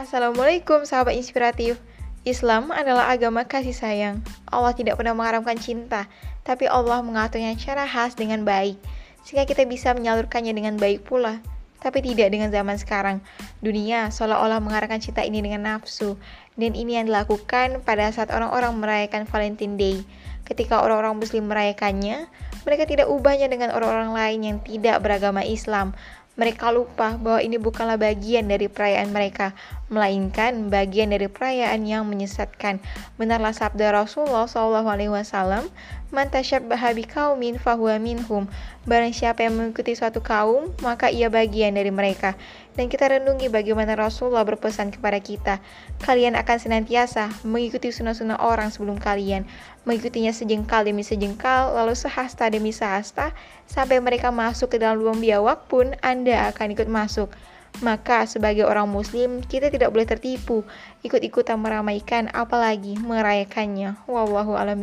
Assalamualaikum sahabat inspiratif. Islam adalah agama kasih sayang. Allah tidak pernah mengharamkan cinta, tapi Allah mengaturnya secara khas dengan baik, sehingga kita bisa menyalurkannya dengan baik pula. Tapi tidak dengan zaman sekarang. Dunia seolah-olah mengarahkan cinta ini dengan nafsu, dan ini yang dilakukan pada saat orang-orang merayakan Valentine Day. Ketika orang-orang muslim merayakannya, mereka tidak ubahnya dengan orang-orang lain yang tidak beragama Islam, mereka lupa bahwa ini bukanlah bagian dari perayaan mereka, melainkan bagian dari perayaan yang menyesatkan. Benarlah sabda Rasulullah SAW, "Man tasyabbaha biqaumin fahuwa minhum." Barang siapa yang mengikuti suatu kaum, maka ia bagian dari mereka. Dan kita renungi bagaimana Rasulullah berpesan kepada kita, kalian akan senantiasa mengikuti sunnah-sunnah orang sebelum kalian, mengikutinya sejengkal demi sejengkal, lalu sehasta demi sehasta, sampai mereka masuk ke dalam lubang biawak pun Anda akan ikut masuk. Maka sebagai orang muslim, kita tidak boleh tertipu, ikut-ikutan meramaikan apalagi merayakannya. Wallahu a'lam.